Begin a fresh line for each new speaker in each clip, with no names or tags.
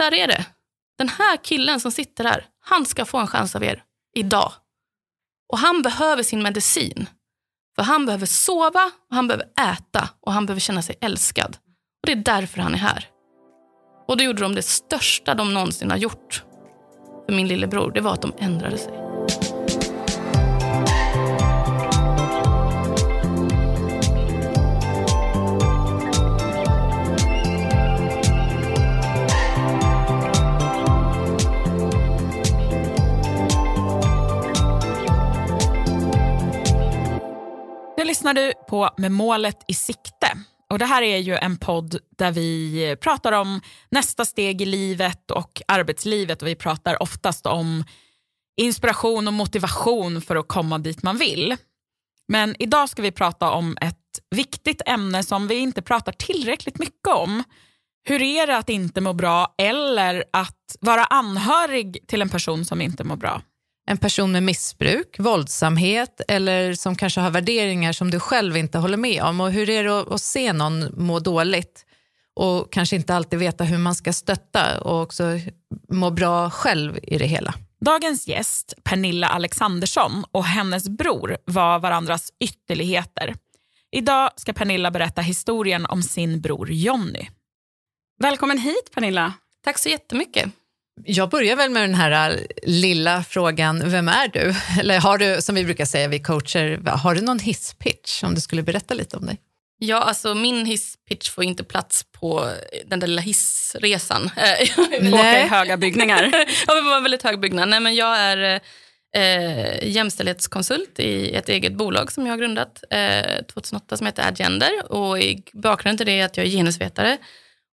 Så här är det. Den här killen som sitter här, han ska få en chans av er idag. Och han behöver sin medicin. För han behöver sova, och han behöver äta och han behöver känna sig älskad. Och det är därför han är här. Och då gjorde de det största de någonsin har gjort för min lillebror. Det var att de ändrade sig.
Lyssnar du på Med målet i sikte. Och Det här är ju en podd där vi pratar om nästa steg i livet och arbetslivet och vi pratar oftast om inspiration och motivation för att komma dit man vill. Men idag ska vi prata om ett viktigt ämne som vi inte pratar tillräckligt mycket om. Hur är det att inte må bra eller att vara anhörig till en person som inte mår bra?
En person med missbruk, våldsamhet eller som kanske har värderingar som du själv inte håller med om. Och hur är det att, att se någon må dåligt och kanske inte alltid veta hur man ska stötta och också må bra själv i det hela.
Dagens gäst, Pernilla Alexandersson och hennes bror var varandras ytterligheter. Idag ska Pernilla berätta historien om sin bror Jonny. Välkommen hit Pernilla.
Tack så jättemycket.
Jag börjar väl med den här äh, lilla frågan, vem är du? Eller har du, som vi brukar säga, vi coacher, har du någon hisspitch om du skulle berätta lite om dig?
Ja, alltså min hisspitch får inte plats på den där lilla hissresan.
Åka i höga byggningar.
ja, det var en väldigt hög byggnad. Nej, men jag är eh, jämställdhetskonsult i ett eget bolag som jag har grundat eh, 2008 som heter Agender. Och i bakgrunden till det är att jag är genusvetare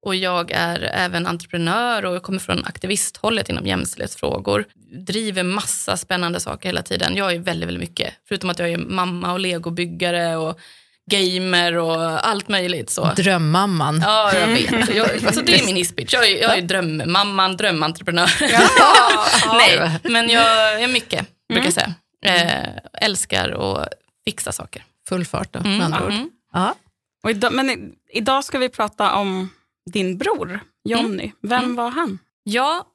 och jag är även entreprenör och jag kommer från aktivisthållet inom jämställdhetsfrågor. Driver massa spännande saker hela tiden. Jag är väldigt, väldigt mycket. Förutom att jag är mamma och legobyggare och gamer och allt möjligt. Så.
Drömmamman.
Ja, jag vet. Jag, alltså det är min hisspitch. Jag, är, jag är drömmamman, drömentreprenör. Ja. Nej, men jag är mycket, brukar jag säga. Eh, älskar att fixa saker.
Full fart då, med andra ord.
Mm.
Ja.
Och idag, men idag ska vi prata om din bror Jonny. Vem
Mm.
var han?
Ja,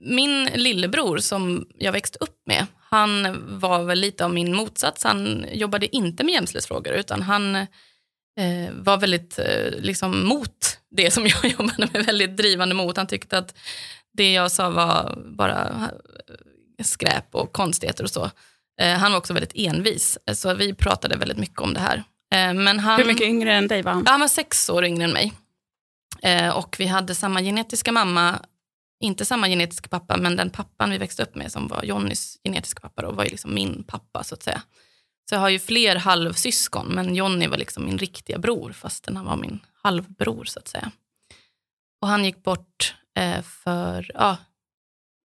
min lillebror som jag växte upp med, han var väl lite av min motsats. Han jobbade inte med jämställdhetsfrågor utan han eh, var väldigt eh, liksom mot det som jag jobbade med, väldigt drivande mot. Han tyckte att det jag sa var bara eh, skräp och konstigheter och så. Eh, han var också väldigt envis, så vi pratade väldigt mycket om det här. Eh, men han,
Hur mycket yngre än dig var han?
Ja, han var sex år yngre än mig. Eh, och vi hade samma genetiska mamma, inte samma genetiska pappa, men den pappan vi växte upp med som var Jonnys genetiska pappa då, var ju liksom min pappa så att säga. Så jag har ju fler halvsyskon, men Jonny var liksom min riktiga bror, fastän han var min halvbror så att säga. Och han gick bort eh, för, ja,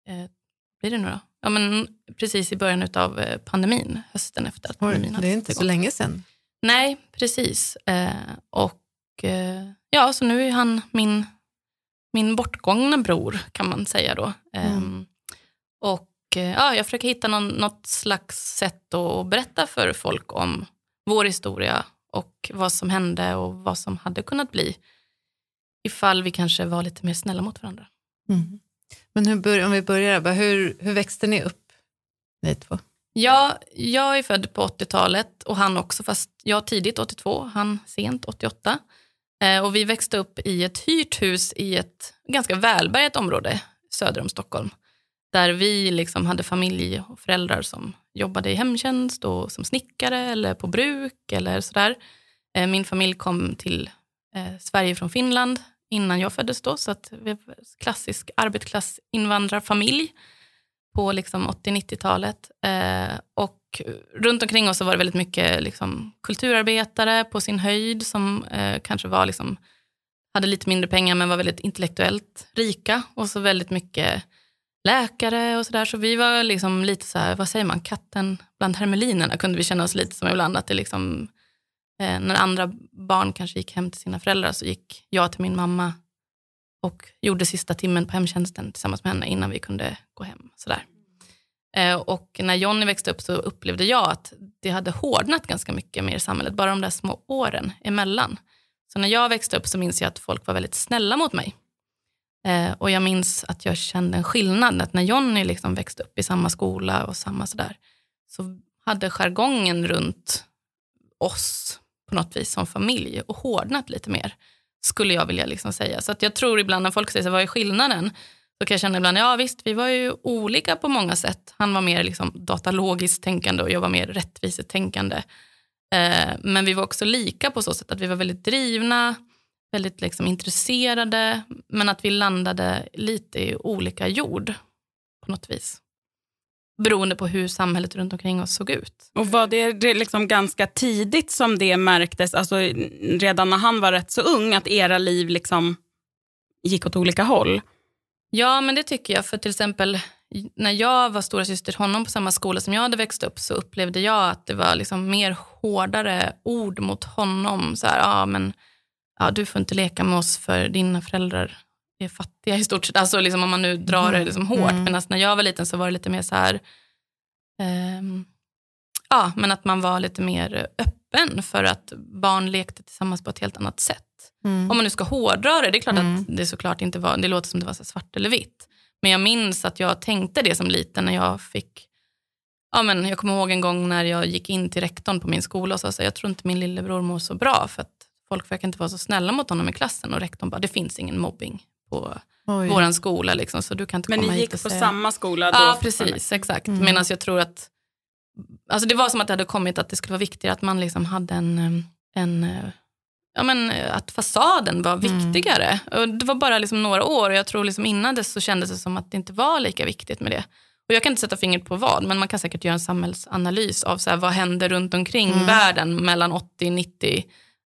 eh, blir det nu då? Ja, men precis i början av pandemin, hösten efter att
Oj,
pandemin hade
det är inte så länge sedan.
Nej, precis. Och ja, så nu är han min, min bortgångna bror kan man säga då.
Mm.
Och eh, ja, jag försöker hitta någon, något slags sätt att berätta för folk om vår historia och vad som hände och vad som hade kunnat bli ifall vi kanske var lite mer snälla mot varandra.
Mm. Men hur om vi börjar, bara, hur, hur växte ni upp, ni två?
Ja, jag är född på 80-talet och han också, fast jag tidigt 82, han sent 88. Eh, och vi växte upp i ett hyrt hus i ett ganska välbärgat område söder om Stockholm. Där vi liksom hade familj och föräldrar som jobbade i hemtjänst och som snickare eller på bruk eller sådär. Eh, min familj kom till eh, Sverige från Finland innan jag föddes då, så att vi var klassisk arbetarklassinvandrarfamilj på liksom 80-90-talet. Eh, och runt omkring oss så var det väldigt mycket liksom, kulturarbetare på sin höjd som eh, kanske var liksom, hade lite mindre pengar men var väldigt intellektuellt rika. Och så väldigt mycket läkare och sådär. Så vi var liksom lite så här, vad säger man, katten bland hermelinerna kunde vi känna oss lite som ibland. Att det liksom, eh, när andra barn kanske gick hem till sina föräldrar så gick jag till min mamma och gjorde sista timmen på hemtjänsten tillsammans med henne innan vi kunde gå hem. Sådär. Eh, och när Jonny växte upp så upplevde jag att det hade hårdnat ganska mycket mer i samhället, bara de där små åren emellan. Så när jag växte upp så minns jag att folk var väldigt snälla mot mig. Eh, och jag minns att jag kände en skillnad, att när Jonny liksom växte upp i samma skola och samma sådär, så hade jargongen runt oss på något vis som familj och hårdnat lite mer, skulle jag vilja liksom säga. Så att jag tror ibland när folk säger så, vad är skillnaden? Så kan jag känna ibland, ja visst, vi var ju olika på många sätt. Han var mer liksom datalogiskt tänkande och jag var mer rättvisetänkande. Eh, men vi var också lika på så sätt att vi var väldigt drivna, väldigt liksom intresserade, men att vi landade lite i olika jord på något vis. Beroende på hur samhället runt omkring oss såg ut.
Och var det, liksom ganska tidigt som det märktes, alltså redan när han var rätt så ung, att era liv liksom gick åt olika håll?
Ja, men det tycker jag. För till exempel när jag var stora syster till honom på samma skola som jag hade växt upp så upplevde jag att det var liksom mer hårdare ord mot honom. Så här, ja, men, ja, du får inte leka med oss för dina föräldrar är fattiga i stort sett. Alltså liksom om man nu drar det liksom hårt. Mm. Men när jag var liten så var det lite mer så här, um, ja, men att man var lite mer öppen för att barn lekte tillsammans på ett helt annat sätt. Mm. Om man nu ska hårdra det, det är klart mm. att det såklart inte var, det låter som det var så svart eller vitt. Men jag minns att jag tänkte det som liten när jag fick Ja, men jag kommer ihåg en gång när jag gick in till rektorn på min skola och sa att jag tror inte min lillebror mår så bra för att folk verkar inte vara så snälla mot honom i klassen. Och rektorn bara, det finns ingen mobbing på vår skola. Liksom, så du kan inte
men
komma
ni gick
på
säga... samma skola
då? Ja, precis. Exakt. Mm. Medan jag tror att alltså det var som att det hade kommit att det skulle vara viktigare att man liksom hade en, en ja, men, att fasaden var mm. viktigare. Mm. Och det var bara liksom några år och jag tror liksom innan dess så kändes det som att det inte var lika viktigt med det. Och jag kan inte sätta fingret på vad, men man kan säkert göra en samhällsanalys av så här, vad händer runt omkring mm. världen mellan 80 90.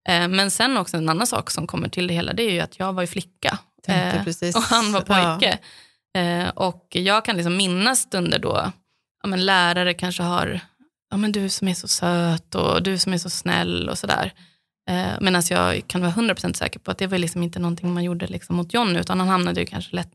Eh, men sen också en annan sak som kommer till det hela, det är ju att jag var ju flicka. Eh, och han var pojke. Ja. Eh, och jag kan liksom minnas stunder då ja, men lärare kanske har, ja men du som är så söt och du som är så snäll och sådär. Eh, Medan jag kan vara 100% säker på att det var liksom inte någonting man gjorde liksom mot John, utan han hamnade ju kanske lätt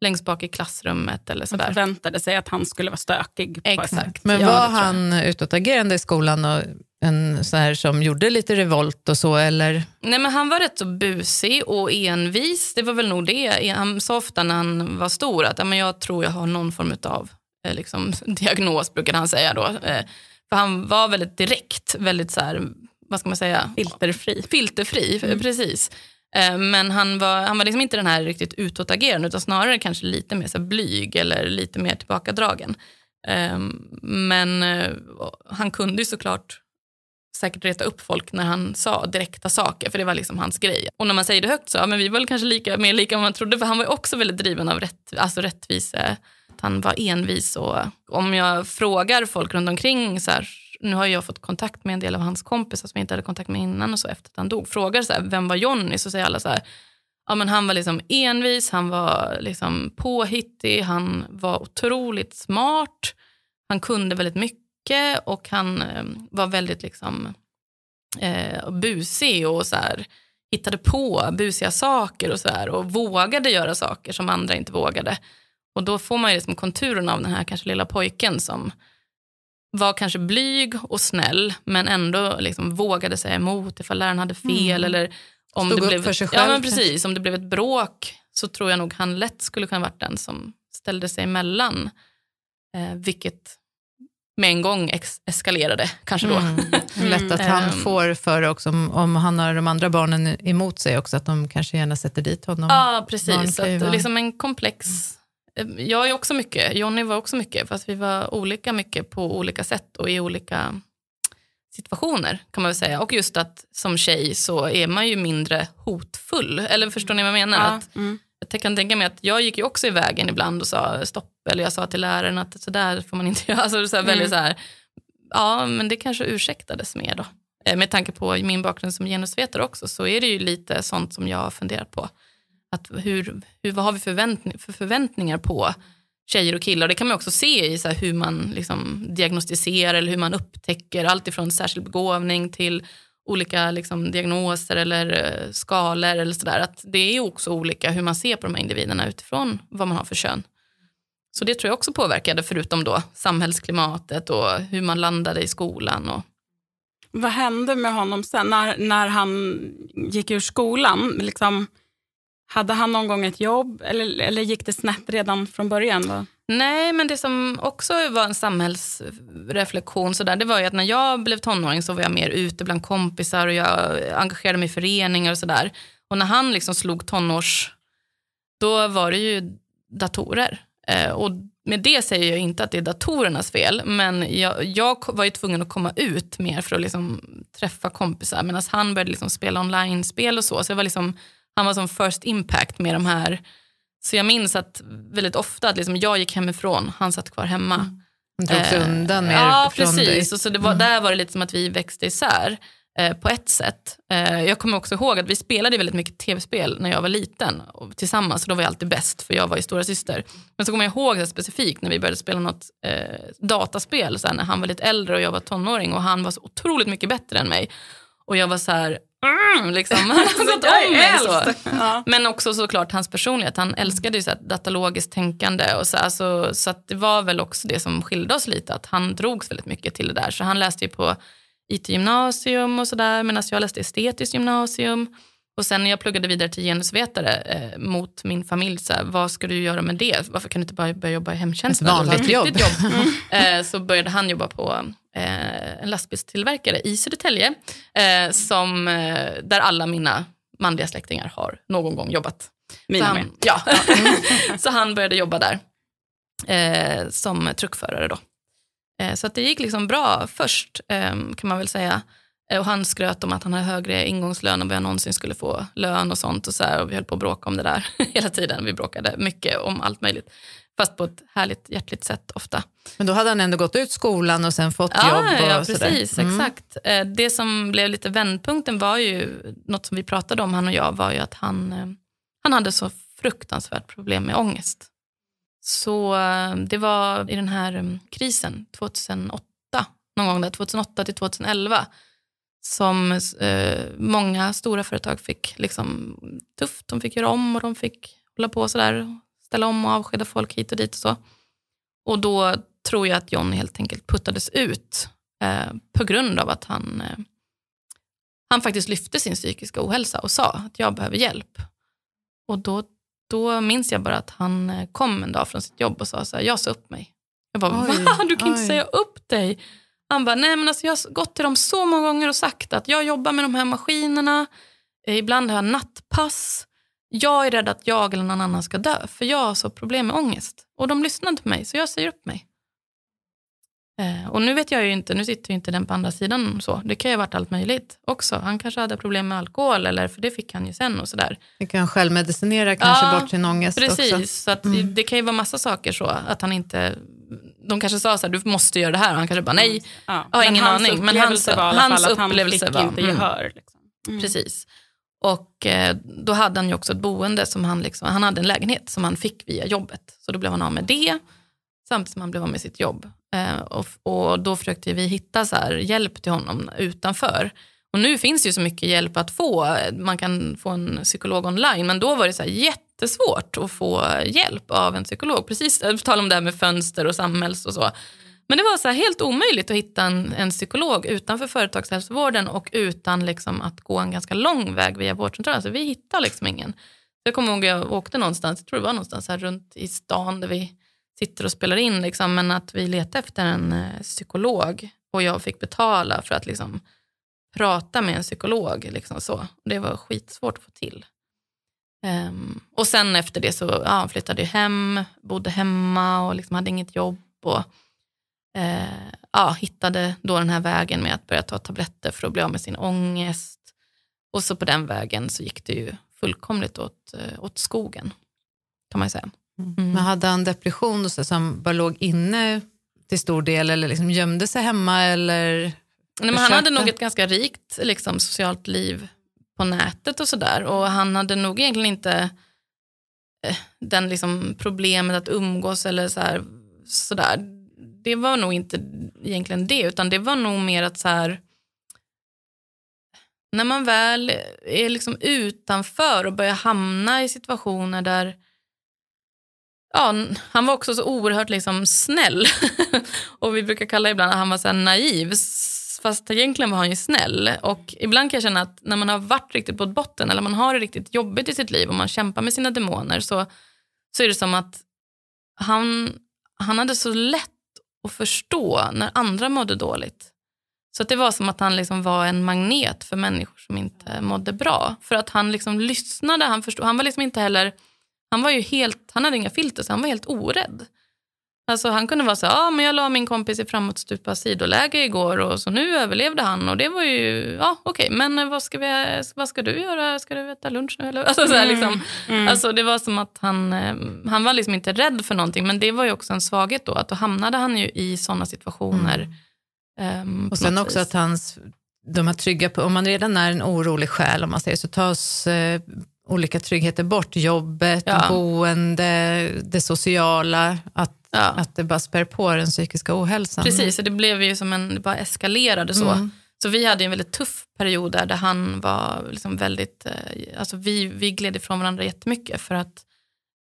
längst bak i klassrummet. Eller sådär.
Man förväntade sig att han skulle vara stökig.
Exakt.
Men var ja, han utåtagerande i skolan och en så här som gjorde lite revolt och så? Eller?
Nej, men han var rätt så busig och envis. Det var väl nog det. Han sa ofta när han var stor att ja, jag tror jag har någon form av eh, liksom, diagnos, brukade han säga då. Eh, för han var väldigt direkt, väldigt så här, vad ska man säga?
Filterfri.
Filterfri, mm. precis. Eh, men han var, han var liksom inte den här riktigt utåtagerande utan snarare kanske lite mer så blyg eller lite mer tillbakadragen. Men han kunde ju såklart säkert reta upp folk när han sa direkta saker, för det var liksom hans grej. Och när man säger det högt så, ja, men vi var väl kanske lika, mer lika än man trodde, för han var också väldigt driven av rätt, alltså rättvise. Eh, han var envis och om jag frågar folk runt omkring så här, nu har jag fått kontakt med en del av hans kompisar som jag inte hade kontakt med innan och så efter att han dog. Frågar så här, vem var Jonny? Så säger alla så här, ja men han var liksom envis, han var liksom påhittig, han var otroligt smart, han kunde väldigt mycket och han eh, var väldigt liksom eh, busig och så här, hittade på busiga saker och så här, och vågade göra saker som andra inte vågade. Och då får man ju liksom konturen av den här kanske lilla pojken som var kanske blyg och snäll men ändå liksom vågade säga emot ifall läraren hade fel. Mm. Eller om
Stod
det
upp
blev,
för sig själv.
Ja, men precis. Om det blev ett bråk så tror jag nog han lätt skulle kunna varit den som ställde sig emellan. Eh, vilket med en gång eskalerade kanske då. Mm.
Lätt att han mm. får för också, om, om han har de andra barnen emot sig också, att de kanske gärna sätter dit honom.
Ja, precis. Så att, liksom en komplex jag är också mycket, Jonny var också mycket, fast vi var olika mycket på olika sätt och i olika situationer kan man väl säga. Och just att som tjej så är man ju mindre hotfull. Eller förstår ni vad jag menar? Ja, att, mm. Jag kan tänka mig att jag gick ju också i vägen ibland och sa stopp. Eller jag sa till läraren att så där får man inte göra. Alltså, så här, mm. så här, ja, men det kanske ursäktades mer då. Eh, med tanke på min bakgrund som genusvetare också så är det ju lite sånt som jag har funderat på. Att hur, hur, vad har vi förväntning, för förväntningar på tjejer och killar? Det kan man också se i så hur man liksom diagnostiserar eller hur man upptäcker allt ifrån särskild begåvning till olika liksom, diagnoser eller eh, skalor eller sådär. Att det är också olika hur man ser på de här individerna utifrån vad man har för kön. Så det tror jag också påverkade, förutom då samhällsklimatet och hur man landade i skolan. Och...
Vad hände med honom sen när, när han gick ur skolan? Liksom, Hade han någon gång ett jobb eller, eller gick det snett redan från början? Va?
Nej, men det som också var en samhällsreflektion så där, det var ju att när jag blev tonåring så var jag mer ute bland kompisar och jag engagerade mig i föreningar och sådär. Och när han liksom slog tonårs, då var det ju datorer. Eh, och med det säger jag inte att det är datorernas fel, men jag, jag var ju tvungen att komma ut mer för att liksom träffa kompisar, medan han började liksom spela online-spel och så. Så jag var liksom, han var som first impact med de här. Så jag minns att väldigt ofta att liksom jag gick hemifrån, han satt kvar hemma.
Han drog sig
Eh,
undan mer
Ja,
från
precis.
dig.
Och så det var, Där var det lite som att vi växte isär eh, på ett sätt. Eh, jag kommer också ihåg att vi spelade väldigt mycket tv-spel när jag var liten och, tillsammans. Och då var jag alltid bäst för jag var ju stora syster. Men så kommer jag ihåg det specifikt när vi började spela något eh, dataspel så här, när han var lite äldre och jag var tonåring och han var så otroligt mycket bättre än mig. Och jag var så här, mm, liksom, han gått om mig så.
Ja.
Men också såklart hans personlighet. Han älskade ju så här datalogiskt tänkande. Och så, alltså, så att det var väl också det som skilde oss lite. Att han drogs väldigt mycket till det där. Så han läste ju på IT-gymnasium och sådär. Medan jag läste estetiskt gymnasium. Och sen när jag pluggade vidare till genusvetare eh, mot min familj, så här, vad ska du göra med det? Varför kan du inte bara börja jobba i hemtjänsten?
Ett vanligt jobb.
riktigt jobb. eh, så började han jobba på en lastbilstillverkare i Södertälje. Eh, som, eh, där alla mina manliga släktingar har någon gång jobbat.
Mina
så
med.
han, ja. så han började jobba där eh, som truckförare. Då. Eh, så att det gick liksom bra först eh, kan man väl säga. Eh, och han skröt om att han hade högre ingångslön än vad jag någonsin skulle få lön och sånt. Och, så här, och vi höll på att bråka om det där hela tiden. Vi bråkade mycket om allt möjligt. Fast på ett härligt hjärtligt sätt ofta.
Men då hade han ändå gått ut skolan och sen fått
Ja,
jobb. Och
ja precis.
Mm.
Exakt. Eh, Det som blev lite vändpunkten var ju, något som vi pratade om han och jag, var ju att han, eh, han hade så fruktansvärt problem med ångest. Så eh, det var i den här mm, krisen 2008, någon gång där, 2008 till 2011, som eh, många stora företag fick liksom tufft. De fick göra om och de fick hålla på sådär, ställa om och avskeda folk hit och dit och så. Och då tror jag att John helt enkelt puttades ut eh, på grund av att han, eh, han faktiskt lyfte sin psykiska ohälsa och sa att jag behöver hjälp. Och då, då minns jag bara att han eh, kom en dag från sitt jobb och sa så här, jag sa upp mig. Jag bara,
Oj,
va? Du kan inte
oj.
säga upp dig. Han bara, nej men alltså jag har gått till dem så många gånger och sagt att jag jobbar med de här maskinerna, eh, ibland har jag nattpass. Jag är rädd att jag eller någon annan ska dö, för jag har så problem med ångest. Och de lyssnade inte på mig, så jag säger upp mig. Eh, och nu vet jag ju inte, nu sitter ju inte den på andra sidan så. Det kan ju ha varit allt möjligt också. Han kanske hade problem med alkohol, eller för det fick han ju sen och sådär.
Det kan självmedicinera kanske
Ja,
bort sin ångest
Precis,
också.
så att det kan ju vara massa saker så. Att han inte, de kanske sa så här, du måste göra det här. Och han kanske bara, nej,
Ja.
Jag har ingen aning, men hans-
upplevelse var i alla fall att han fick
var-
inte
mm.
gehör. Liksom. Mm.
Precis. Och eh, då hade han ju också ett boende som han, liksom, han hade en lägenhet som han fick via jobbet. Så då blev han av med det samtidigt som han blev av med sitt jobb. Eh, och, och då försökte vi hitta så här, hjälp till honom utanför. Och nu finns det ju så mycket hjälp att få. Man kan få en psykolog online, men då var det så här jättesvårt att få hjälp av en psykolog. Precis, på tal om det här med fönster och samhälls och så. Men det var så här helt omöjligt att hitta en, en psykolog utanför företagshälsovården och utan liksom att gå en ganska lång väg via vårdcentralen. Så vi hittade liksom ingen. Jag kommer ihåg att jag åkte någonstans, jag tror det var någonstans här runt i stan där vi sitter och spelar in, liksom, men att vi letade efter en eh, psykolog och jag fick betala för att liksom, prata med en psykolog. Liksom, så. Det var skitsvårt att få till. Um, och sen efter det så ja, flyttade jag hem, bodde hemma och liksom hade inget jobb. Och, eh, ja, hittade då den här vägen med att börja ta tabletter för att bli av med sin ångest. Och så på den vägen så gick det ju fullkomligt åt, eh, åt skogen, kan man säga. Mm.
Men hade han depression och så, som bara låg inne till stor del eller liksom gömde sig hemma? Eller?
Nej, men han hade nog ett ganska rikt liksom, socialt liv på nätet och sådär. Och han hade nog egentligen inte eh, den liksom, problemet att umgås eller så här, sådär. Det var nog inte egentligen det, utan det var nog mer att så här, när man väl är liksom utanför och börjar hamna i situationer där Ja, han var också så oerhört liksom snäll. och vi brukar kalla ibland att han var så här naiv. Fast egentligen var han ju snäll. Och ibland kan jag känna att när man har varit riktigt på botten eller man har det riktigt jobbigt i sitt liv och man kämpar med sina demoner så, så är det som att han, han hade så lätt och förstå när andra mådde dåligt. Så att det var som att han liksom var en magnet för människor som inte mådde bra. För att han liksom lyssnade, han förstod. Han var liksom inte heller, han var ju helt, han hade inga filter så han var helt orädd. Alltså han kunde vara så ja men jag la min kompis i framåtstupa sidoläge igår och så nu överlevde han och det var ju, ja okej okay, men vad ska, vi, vad ska du göra, ska du äta lunch nu eller? Alltså, så här, liksom. Mm, mm. alltså det var som att han, eh, han var liksom inte rädd för någonting men det var ju också en svaghet då att då hamnade han ju i sådana situationer mm
Um, och sen också vis. att hans, de här trygga, om man redan är en orolig själ om man säger så tas eh, olika tryggheter bort. Jobbet, ja. boende, det sociala. Att, ja. att det bara spär på den psykiska ohälsan.
Precis, och det blev ju som en, det bara eskalerade så. Mm. Så vi hade en väldigt tuff period där, där han var liksom väldigt, eh, alltså vi, vi gled ifrån varandra jättemycket för att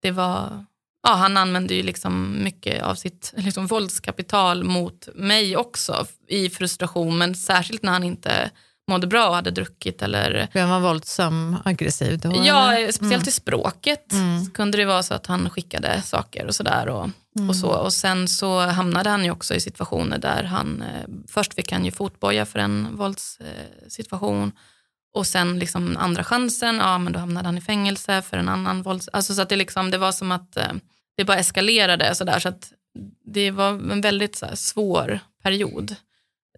det var ja, han använde ju liksom mycket av sitt liksom, våldskapital mot mig också i frustration, men särskilt när han inte mådde bra och hade druckit. Eller...
Han var våldsam, aggressiv då?
Ja, eller? speciellt mm. i språket mm. kunde det vara så att han skickade saker och sådär. Och, mm. och, så. och sen så hamnade han ju också i situationer där han, eh, först fick han ju fotboja för en våldssituation eh, och sen liksom andra chansen, ja men då hamnade han i fängelse för en annan vålds... Alltså så att det, liksom, det var som att eh, det bara eskalerade så där, så att det var en väldigt så svår period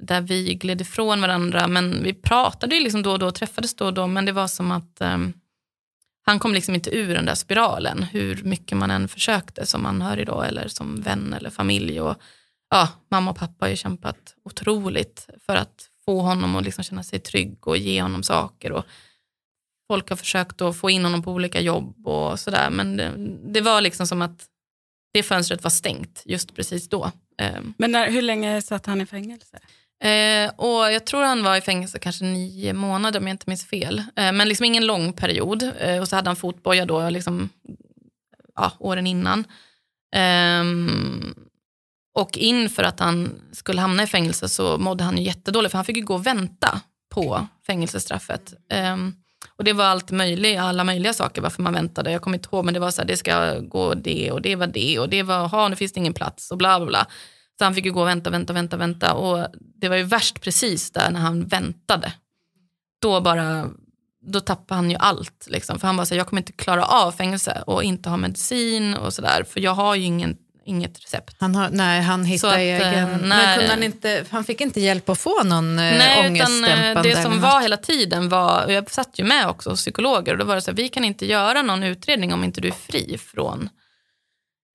där vi gled ifrån varandra men vi pratade ju liksom då och då, träffades då och då men det var som att um, han kom liksom inte ur den där spiralen hur mycket man än försökte som anhörig då eller som vän eller familj. Och, ja, mamma och pappa har ju kämpat otroligt för att få honom att liksom känna sig trygg och ge honom saker. Och folk har försökt att få in honom på olika jobb och sådär men det, det var liksom som att det fönstret var stängt just precis då.
Ehm. Men när, hur länge satt han i fängelse?
Eh, och jag tror han var i fängelse kanske nio månader om jag inte minns fel. Eh, men liksom ingen lång period. Eh, och så hade han fotboja då liksom, ja, åren innan. Ehm, och inför att han skulle hamna i fängelse så mådde han ju jättedåligt för han fick ju gå och vänta på fängelsestraffet. Ehm, och det var allt möjligt, alla möjliga saker varför man väntade. Jag kommer inte ihåg men det var så här, det ska gå det och det var det och det var, ha nu finns det ingen plats och bla bla bla. Så han fick ju gå och vänta, vänta, vänta, vänta och det var ju värst precis där när han väntade. Då bara, då tappade han ju allt liksom. För han var så här, jag kommer inte klara av fängelse och inte ha medicin och sådär för jag har ju ingen inget recept.
Han har, nej, han hittade att, egen. Eh, men kunde han, inte, han fick inte hjälp att få någon eh, nej, ångestdämpande?
Det som var hela tiden var, och jag satt ju med också hos psykologer och då var det så här, vi kan inte göra någon utredning om inte du är fri från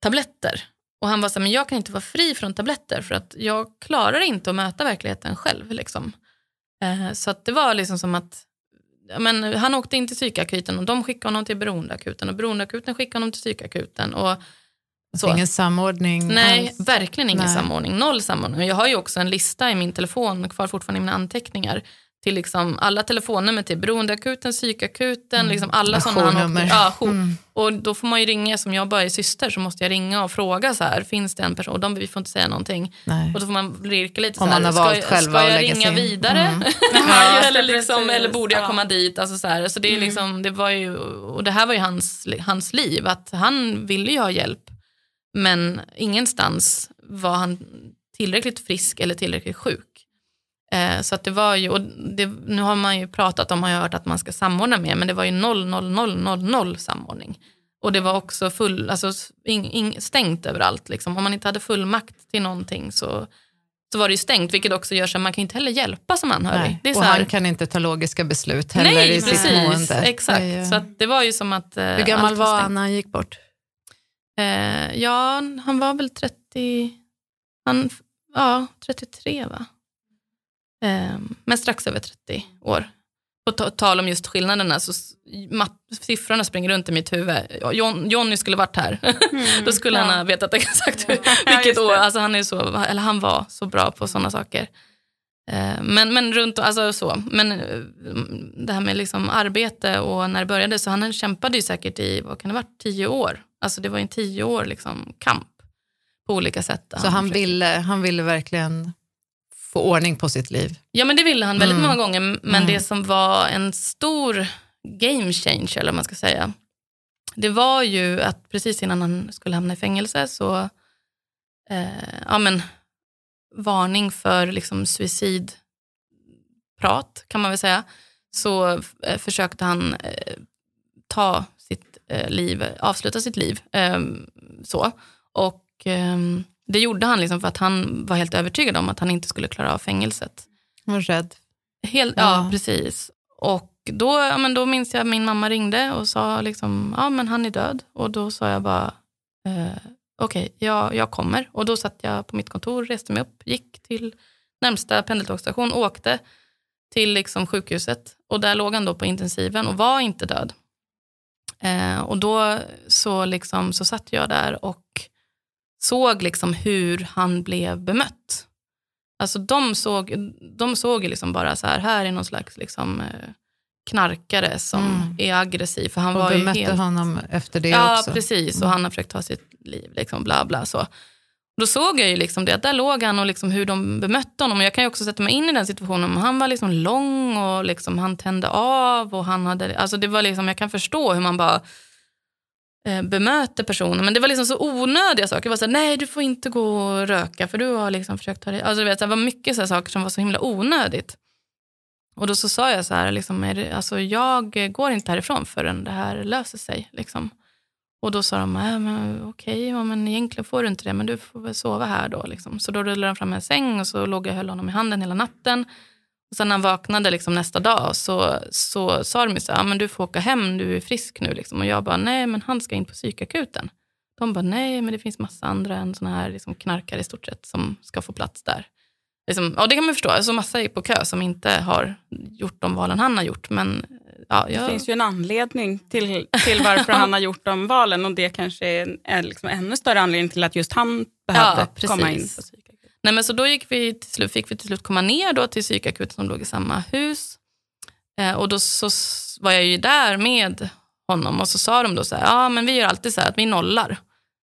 tabletter. Och han var så här, men jag kan inte vara fri från tabletter för att jag klarar inte att möta verkligheten själv. Liksom. Eh, så att det var liksom som att men han åkte in till psykakuten och de skickade honom till beroendeakuten och beroendeakuten skickade honom till psykakuten. Och
så. Ingen samordning?
Nej, alls. verkligen ingen Nej. samordning. Noll samordning. Jag har ju också en lista i min telefon, kvar fortfarande i mina anteckningar, till liksom alla telefonnummer till beroendeakuten, psykakuten, mm. liksom alla sådana. Ja, mm. Och då får man ju ringa, som jag bara är syster så måste jag ringa och fråga så här, finns det en person? Och de vi får inte säga någonting. Nej. Och då får man lirka lite
Om så här, man har valt
ska,
själva
ska jag ringa sin... vidare? Mm. eller, liksom, eller borde jag komma dit? Alltså så här, så det, är mm. liksom, det, var ju, och det här var ju hans, hans liv, att han ville ju ha hjälp. Men ingenstans var han tillräckligt frisk eller tillräckligt sjuk. Eh, så att det var ju, och det, nu har man ju pratat om, har jag hört att man ska samordna mer, men det var ju noll, noll, noll, noll, noll samordning. Och det var också full, alltså, in, in, stängt överallt. Liksom. Om man inte hade fullmakt till någonting så, så var det ju stängt, vilket också gör så att man kan inte heller hjälpa som anhörig.
Det är och här, han kan inte ta logiska beslut heller
nej,
i
precis,
sitt mående.
Exakt, så det var ju som att...
Eh, Hur gammal var han när han gick bort?
Eh, ja, han var väl 30, han, ja, 33 va? Eh, men strax över 30 år. På tal om just skillnaderna, så siffrorna springer runt i mitt huvud. John, Johnny skulle varit här. Mm, Då skulle ja. han ha vetat exakt vilket år. Alltså han, är så, eller han var så bra på sådana saker. Eh, men, men runt alltså så. Men eh, det här med liksom arbete och när det började, så han kämpade ju säkert i, vad kan det vara, tio år Alltså det var en tio år liksom kamp på olika sätt.
Så han, ville, han ville verkligen få ordning på sitt liv.
Ja, men det ville han väldigt
Mm.
många gånger. Men
Mm.
det som var en stor game changer, eller vad man ska säga, det var ju att precis innan han skulle hamna i fängelse så, eh, ja men, varning för liksom suicidprat kan man väl säga, så eh, försökte han eh, ta sitt eh, liv, avsluta sitt liv. Eh, så. Och ehm, det gjorde han liksom för att han var helt övertygad om att han inte skulle klara av fängelset.
Jag var rädd.
Helt, ja.
Ja.
precis. Och då, ja, men då minns jag att min mamma ringde och sa liksom, ja men han är död. Och då sa jag bara, eh, okej, jag, jag kommer. Och då satt jag på mitt kontor, reste mig upp, gick till närmsta pendeltågsstation, åkte till liksom sjukhuset. Och där låg han då på intensiven och var inte död. Eh, och då så, liksom, så satt jag där och såg liksom hur han blev bemött. Alltså de såg, de såg liksom bara så här, här är någon slags liksom, eh, knarkare som
Mm.
är aggressiv. För han
Och
var ju helt...
honom efter det
Ja,
också.
precis. Och
Mm.
han har försökt ta sitt liv. Liksom, bla, bla, så. Då såg jag ju liksom det, att där låg han och liksom hur de bemötte honom. Och jag kan ju också sätta mig in i den situationen. Han var liksom lång och liksom han tände av. och han hade, alltså det var liksom, Jag kan förstå hur man bara eh, bemöter personen. Men det var liksom så onödiga saker. Det var så här, nej du får inte gå och röka för du har liksom försökt ta dig... Alltså, du vet, det var mycket så här saker som var så himla onödigt. Och då så sa jag så här, liksom, är det, alltså, jag går inte härifrån förrän det här löser sig. Liksom. Och då sa de, äh, men, okej, ja, men egentligen får du inte det, men du får väl sova här då. Liksom. Så då rullade de fram en säng och så låg jag och höll honom i handen hela natten. Sen när han vaknade liksom nästa dag så, så sa de ju så här, men du får åka hem, du är frisk nu. Liksom. Och jag bara, nej men han ska in på psykakuten. De bara, nej men det finns massa andra än såna här liksom, knarkare i stort sett som ska få plats där. Liksom, ja, det kan man förstå, alltså, massa är på kö som inte har gjort de valen han har gjort. Men, ja,
Det
jag,
finns ju en anledning till, till varför han har gjort de valen och det kanske är, är liksom ännu större anledning till att just han behövde
Ja,
komma in på psykakuten.
Nej, men så då gick vi till slut, fick vi till slut komma ner då till psykakuten som låg i samma hus. Eh, och då så var jag ju där med honom och så sa de då så här, ja men vi gör alltid så här att vi nollar.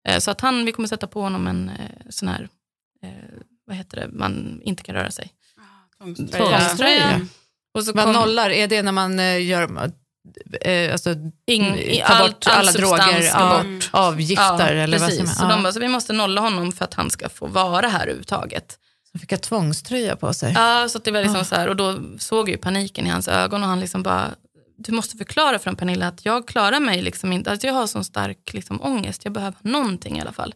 Eh, så att han, vi kommer sätta på honom en eh, sån här, eh, vad heter det, man inte kan röra sig.
Tvångströja.
Tvångströja. Och så
Vad
kom
nollar, är det när man eh, gör, eh, alltså,
in, i
tar
all,
bort
all
alla droger, ja,
bort.
avgifter eller vad
precis.
som
Så
ja.
de bara, så vi måste nolla honom för att han ska få vara här överhuvudtaget.
Så fick jag tvångströja på sig.
Ja, så det var liksom
Ah.
så här, och då såg jag ju paniken i hans ögon och han liksom bara, du måste förklara för en Pernilla att jag klarar mig liksom inte, att jag har sån stark liksom ångest, jag behöver någonting i alla fall.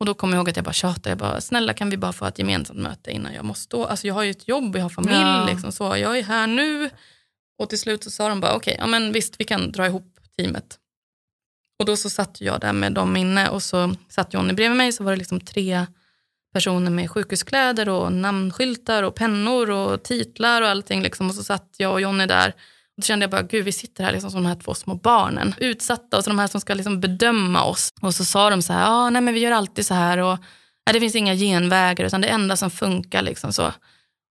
Och då kommer jag ihåg att jag bara tjatade, jag bara, snälla kan vi bara få ett gemensamt möte innan jag måste stå, alltså jag har ju ett jobb, jag har familj,
Ja.
liksom, så jag är här nu. Och till slut så sa de bara, okej, ja men visst vi kan dra ihop teamet. Och då så satt jag där med dem inne och så satt Johnny bredvid mig så var det liksom tre personer med sjukhuskläder och namnskyltar och pennor och titlar och allting. Liksom. Och så satt jag och Johnny där. Och då kände jag bara, gud vi sitter här liksom som de här två små barnen. Utsatta och så de här som ska liksom bedöma oss. Och så sa de så här, ja nej men vi gör alltid så här och nej, det finns inga genvägar utan det enda som funkar liksom så.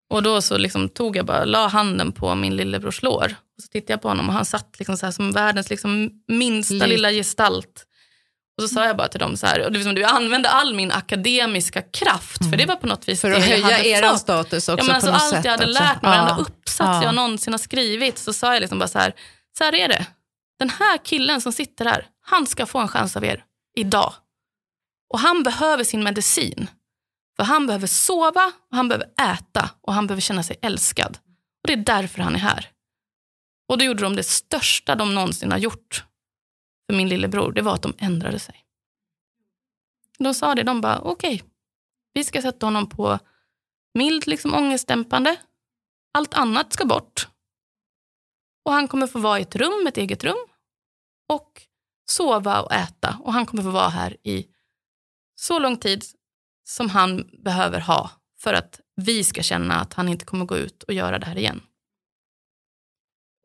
Och då så liksom tog jag bara, la handen på min lillebrors lår. Och så tittade jag på honom och han satt liksom så som världens liksom minsta
Liv.
lilla gestalt. Och så sa jag bara till dem så här, och det var som du använde all min akademiska kraft, för det var på något vis
För att höja er status också
Ja, men alltså allt
sätt.
jag hade
också.
lärt mig, varenda
Ja.
uppsats
Ja.
jag någonsin har skrivit, så sa jag liksom bara så här, så här är det. Den här killen som sitter här, han ska få en chans av er idag. Och han behöver sin medicin. För han behöver sova, och han behöver äta och han behöver känna sig älskad. Och det är därför han är här. Och då gjorde de det största de någonsin har gjort för min lillebror. Det var att de ändrade sig. De sa det, de bara okej, vi ska sätta honom på mild liksom ångestdämpande. Allt annat ska bort. Och han kommer få vara i ett rum, ett eget rum. Och sova och äta. Och han kommer få vara här i så lång tid som han behöver ha för att vi ska känna att han inte kommer gå ut och göra det här igen.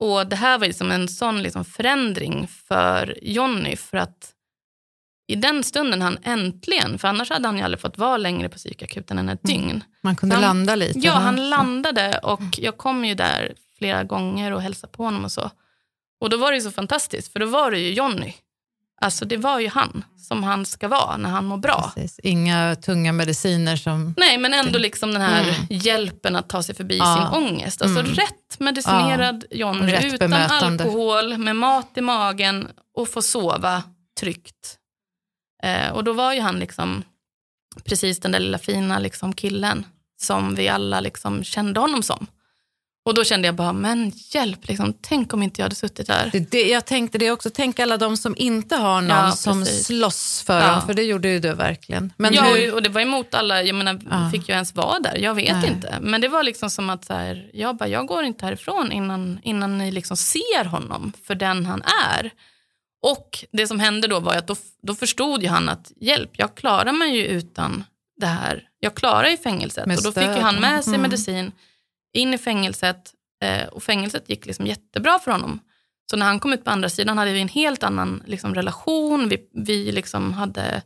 Och Det här var liksom en sån liksom förändring för Jonny för att i den stunden han äntligen, för annars hade han ju aldrig fått vara längre på psykakuten än ett
Mm.
dygn.
Man kunde
Han-
landa lite.
Ja, han landade och jag kom ju där flera gånger och hälsade på honom och så. Och då var det ju så fantastiskt, för då var det ju Jonny. Alltså det var ju han som han ska vara när han mår bra.
Precis. Inga tunga mediciner som...
Nej, men ändå liksom den här hjälpen att ta sig förbi
Mm. Ja.
sin ångest. Alltså rätt medicinerad Johnny,
Rätt
utan
bemötande.
alkohol, med mat i magen och få sova tryggt. Eh, och då var ju han liksom precis den där lilla fina liksom killen som vi alla liksom kände honom som. Och då kände jag bara, men hjälp, liksom, tänk om inte jag hade suttit där.
Det, det, jag tänkte det också, tänk alla de som inte har någon
Ja,
som slåss för
Ja.
dem, för det gjorde ju du verkligen. Men
ja,
hur,
och det var emot alla, jag menar,
Ja.
fick jag ens vara där? Jag vet
Nej.
inte. Men det var liksom som att så här, jag, bara, jag går inte härifrån innan, innan ni liksom ser honom för den han är. Och det som hände då var att då, då förstod ju han att hjälp, jag klarar mig ju utan det här. Jag klarar ju fängelset. Och då fick ju han med sig
Mm.
In i fängelset eh, och fängelset gick liksom jättebra för honom. Så när han kom ut på andra sidan hade vi en helt annan liksom, relation. Vi, vi liksom hade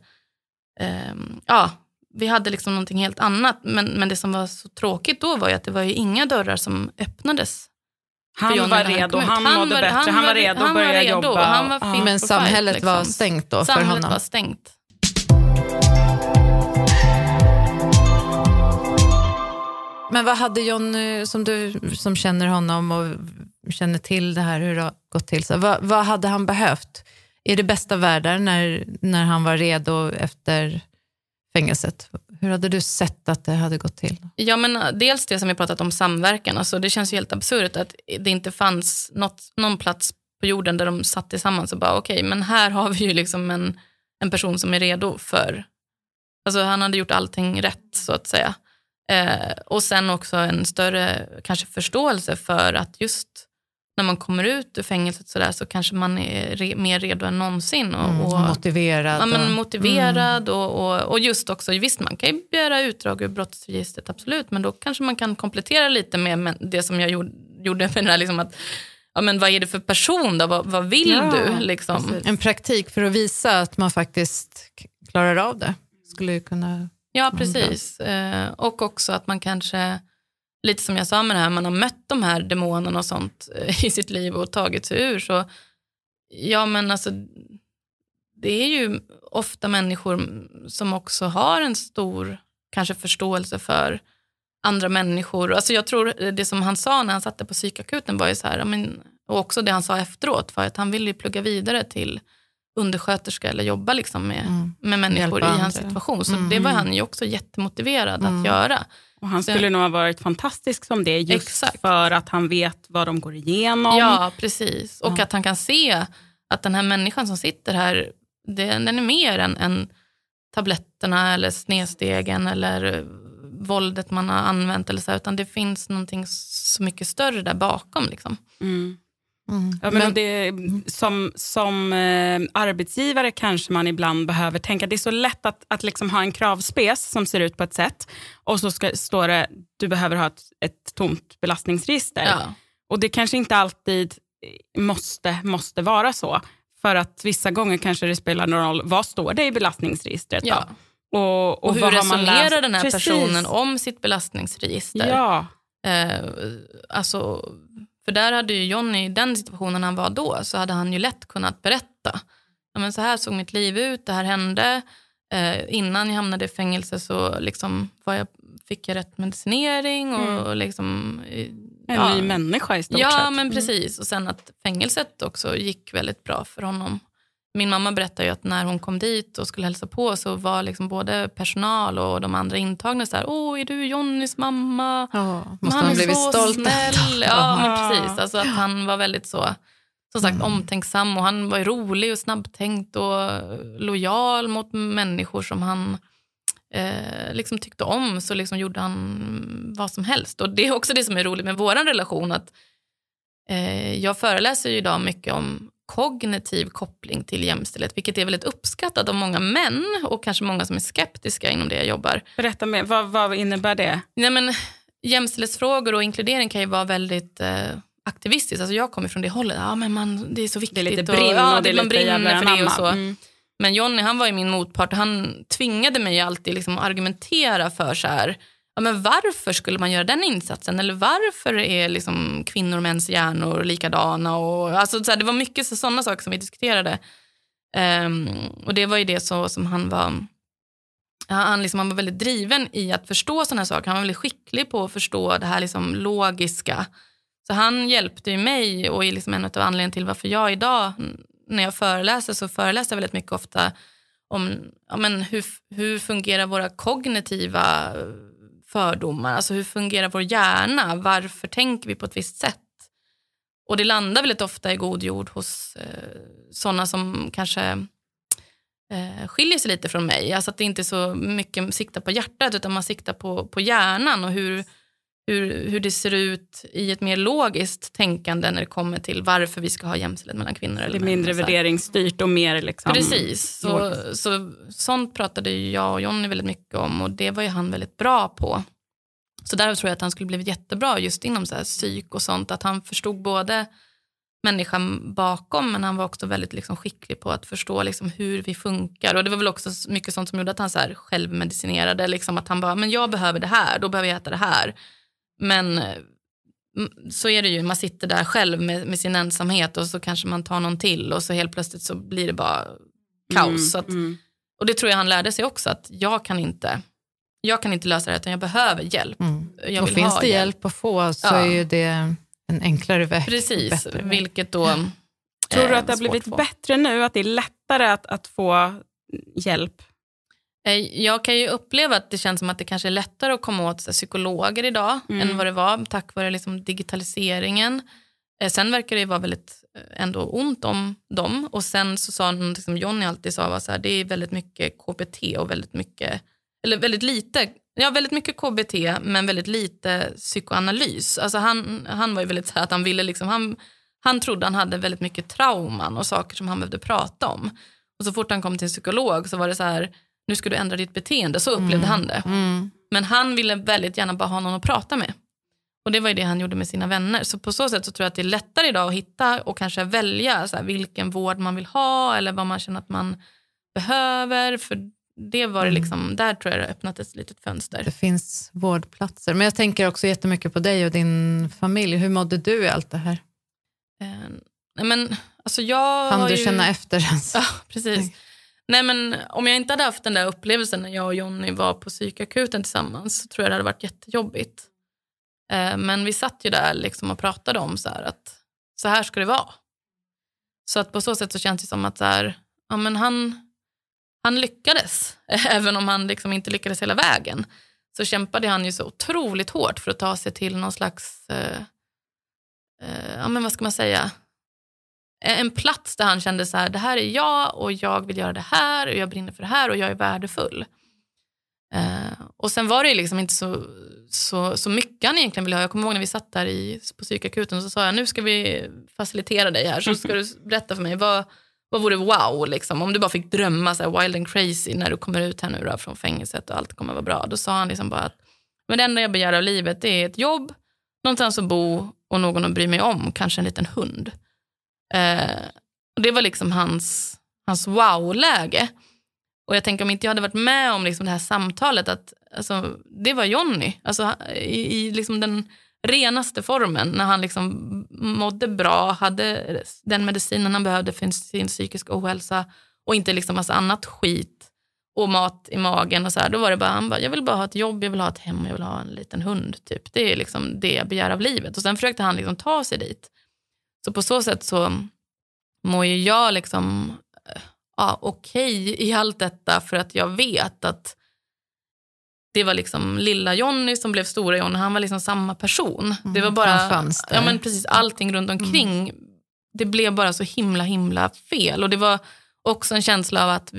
ehm, ja, vi hade liksom någonting helt annat. Men, men det som var så tråkigt då var ju att det var ju inga dörrar som öppnades.
Han var redo,
ut.
han, mådde bättre, han, var redo att
han
börja
var redo,
jobba.
Han var
Ja.
men samhället
fight,
var
liksom.
stängt då för
Samhället
honom?
var stängt.
Men vad hade John, som du som känner honom och känner till det här, hur det har gått till, så, vad, vad hade han behövt? I det bästa världar när, när han var redo efter fängelset? Hur hade du sett att det hade gått till?
Ja, men dels det som vi pratat om samverkan. Alltså, det känns ju helt absurt att det inte fanns något, någon plats på jorden där de satt tillsammans och bara okej, men här har vi ju liksom en, en person som är redo för... Alltså han hade gjort allting rätt så att säga. Eh, och sen också en större kanske förståelse för att just när man kommer ut ur fängelset så, där, så kanske man är re, mer redo än någonsin. Och,
Mm,
och,
motiverad?
Ja, men
och-
motiverad och, och, och just också, visst man kan ju begära utdrag ur brottsregistret, absolut, men då kanske man kan komplettera lite med det som jag gjorde, gjorde med det här, liksom att, ja, men vad är det för person då, vad, vad vill
Ja,
du? Liksom?
En praktik för att visa att man faktiskt klarar av det. Skulle ju kunna...
Ja, precis. Eh, och också att man kanske, lite som jag sa med det här, man har mött de här demonerna och sånt eh, i sitt liv och tagit sig ur, så ja men alltså det är ju ofta människor som också har en stor kanske förståelse för andra människor. Alltså jag tror eh, det som han sa när han satt på psykakuten var ju så här, men, och också det han sa efteråt för att han ville ju plugga vidare till undersköterska eller jobba liksom med,
Mm.
med människor i
Hjälpa
hans
andra.
situation. Så
Mm.
det var han ju också jättemotiverad
Mm.
att göra.
Och han
Så-
skulle nog ha varit fantastisk som det, just
Exakt.
för att han vet vad de går igenom.
Ja, precis. Och att han kan se att den här människan som sitter här, det, den är mer än, än tabletterna eller snedstegen eller våldet man har använt. Eller så, utan det finns någonting så mycket större där bakom. Liksom.
Mm.
Mm.
Ja, men och det, som som eh, arbetsgivare kanske man ibland behöver tänka, det är så lätt att, att liksom ha en kravspes som ser ut på ett sätt och så ska, står det du behöver ha ett, ett tomt belastningsregister.
Ja.
Och det kanske inte alltid måste, måste vara så. För att vissa gånger kanske det spelar någon roll, vad står det i belastningsregistret? Då?
Ja.
Och,
Och, hur
vad har man
resonerar den här
Precis.
personen om sitt belastningsregister?
Ja,
Eh, alltså, för där hade ju Johnny, i den situationen han var då, så hade han ju lätt kunnat berätta. Ja, men så här såg mitt liv ut, det här hände. Eh, innan jag hamnade i fängelse så liksom var jag, fick jag rätt medicinering. Och,
Mm.
liksom, eh,
en
ja.
ny människa i stort
Ja,
sett. Mm.
men precis. Och sen att fängelset också gick väldigt bra för honom. Min mamma berättade ju att när hon kom dit och skulle hälsa på så var liksom både personal och de andra intagna så här, åh, är du Johnnys mamma?
Ja, måste
han
man
är
blivit stolt
snäll. Ja, men precis. Alltså att han var väldigt så, som sagt, omtänksam och han var rolig och snabbtänkt och lojal mot människor som han eh, liksom tyckte om. Så liksom gjorde han vad som helst. Och det är också det som är roligt med vår relation. att eh, Jag föreläser ju idag mycket om kognitiv koppling till jämställdhet, vilket är väldigt uppskattat av många män och kanske många som är skeptiska inom det jag jobbar.
Berätta mer, vad, vad innebär det?
Nej, men, jämställdhetsfrågor och inkludering kan ju vara väldigt eh, aktivistiskt. Alltså jag kommer från det hållet. Ja, men man, det är så viktigt.
Det är lite
och,
brinn
ja,
och det är
man brinner för det och så.
Mm.
Men Johnny han var ju min motpart och han tvingade mig alltid liksom att argumentera för så här, ja, men varför skulle man göra den insatsen? Eller varför är liksom kvinnor och mäns hjärnor likadana? Och, alltså, så här, det var mycket sådana saker som vi diskuterade. Um, och det var ju det så, som han var han, liksom, han var väldigt driven i att förstå sådana saker. Han var väldigt skicklig på att förstå det här liksom logiska. Så han hjälpte ju mig och är liksom en av anledningarna till varför jag idag när jag föreläser så föreläser jag väldigt mycket ofta om ja, men hur, hur fungerar våra kognitiva fördomar. Alltså hur fungerar vår hjärna? Varför tänker vi på ett visst sätt? Och det landar väldigt ofta i god jord hos eh, sådana som kanske eh, skiljer sig lite från mig. Alltså att det inte är så mycket siktar på hjärtat utan man siktar på, på hjärnan och hur, hur, hur det ser ut i ett mer logiskt tänkande när det kommer till varför vi ska ha jämställdhet mellan kvinnor eller
Det är
män.
mindre värderingsstyrt och mer liksom...
Precis, så, så, sånt pratade jag och Jonny väldigt mycket om och det var ju han väldigt bra på. Så där tror jag att han skulle blivit jättebra just inom så här psyk och sånt, att han förstod både människan bakom men han var också väldigt liksom skicklig på att förstå liksom hur vi funkar. Och det var väl också mycket sånt som gjorde att han så här självmedicinerade, liksom att han bara, men jag behöver det här, då behöver jag äta det här. Men mm, så är det ju, man sitter där själv med, med sin ensamhet och så kanske man tar någon till och så helt plötsligt så blir det bara kaos.
Mm,
så att,
mm.
och det tror jag han lärde sig också, att jag kan inte, jag kan inte lösa det här, utan jag behöver hjälp.
Mm.
Jag
och finns
ha
det
hjälp.
att få så
Ja.
är ju det en enklare väg.
Precis, vilket då...
Tror du
eh,
att det har
svårt
blivit bättre nu? Att det är lättare att, att få hjälp?
Eh, Jag kan ju uppleva att det känns som att det kanske är lättare att komma åt psykologer idag
Mm.
än vad det var tack vare liksom, digitaliseringen. Eh, Sen verkar det ju vara väldigt eh, ändå ont om dem. Och sen så sa något som Johnny alltid sa, var så här, det är väldigt mycket KBT och väldigt mycket, eller väldigt lite, ja väldigt mycket KBT men väldigt lite psykoanalys. Alltså han, han var ju väldigt så här att han ville liksom, han, han trodde han hade väldigt mycket trauman och saker som han behövde prata om. Och så fort han kom till en psykolog så var det så här, nu ska du ändra ditt beteende, så upplevde han det.
Mm.
Men han ville väldigt gärna bara ha någon att prata med. Och det var ju det han gjorde med sina vänner. Så på så sätt så tror jag att det är lättare idag att hitta och kanske välja så här, vilken vård man vill ha eller vad man känner att man behöver. För det var det liksom, där tror jag det har öppnat ett litet fönster.
Det finns vårdplatser. Men jag tänker också jättemycket på dig och din familj. Hur mådde du i allt det här?
Eh, men, alltså jag
Hann du
ju...
känna efter ens?
Ja, precis. Nej, men om jag inte hade haft den där upplevelsen när jag och Jonny var på psykakuten tillsammans så tror jag det hade varit jättejobbigt. Eh, men vi satt ju där liksom och pratade om så här att så här ska det vara. Så att på så sätt så känns det som att så här, ja, men han, han lyckades. Även om han liksom inte lyckades hela vägen så kämpade han ju så otroligt hårt för att ta sig till någon slags, eh, eh, ja men vad ska man säga, Eh, en plats där han kände så här, det här är jag och jag vill göra det här och jag brinner för det här och jag är värdefull. Eh, och sen var det ju liksom inte så, så, så mycket han egentligen ville ha. Jag kommer ihåg när vi satt där i, på psykakuten så sa jag, nu ska vi facilitera dig här så ska du berätta för mig, vad, vad vore wow liksom? Om du bara fick drömma så här wild and crazy när du kommer ut här nu då, från fängelset och allt kommer vara bra. Då sa han liksom bara att men det enda jag begär av livet det är ett jobb, någonstans att bo och någon att bry mig om, kanske en liten hund. Eh, och det var liksom hans, hans wow-läge. Och jag tänker om inte jag hade varit med om liksom det här samtalet, att alltså, det var Jonny. Alltså, I i liksom den renaste formen, när han liksom mådde bra, hade den medicinen han behövde för sin psykiska ohälsa och inte liksom massa annat skit och mat i magen. och så här. Då var det bara, han bara, jag vill bara ha ett jobb, jag vill ha ett hem, jag vill ha en liten hund. Typ. Det är liksom det jag begär av livet. Och sen försökte han liksom ta sig dit. Så på så sätt så mår ju jag liksom eh, ja, okej i allt detta för att jag vet att det var liksom lilla Jonny som blev stora Jonny. Han var liksom samma person. det var bara, ja men precis allting runt omkring. Det blev bara så himla himla fel. Och det var också en känsla av att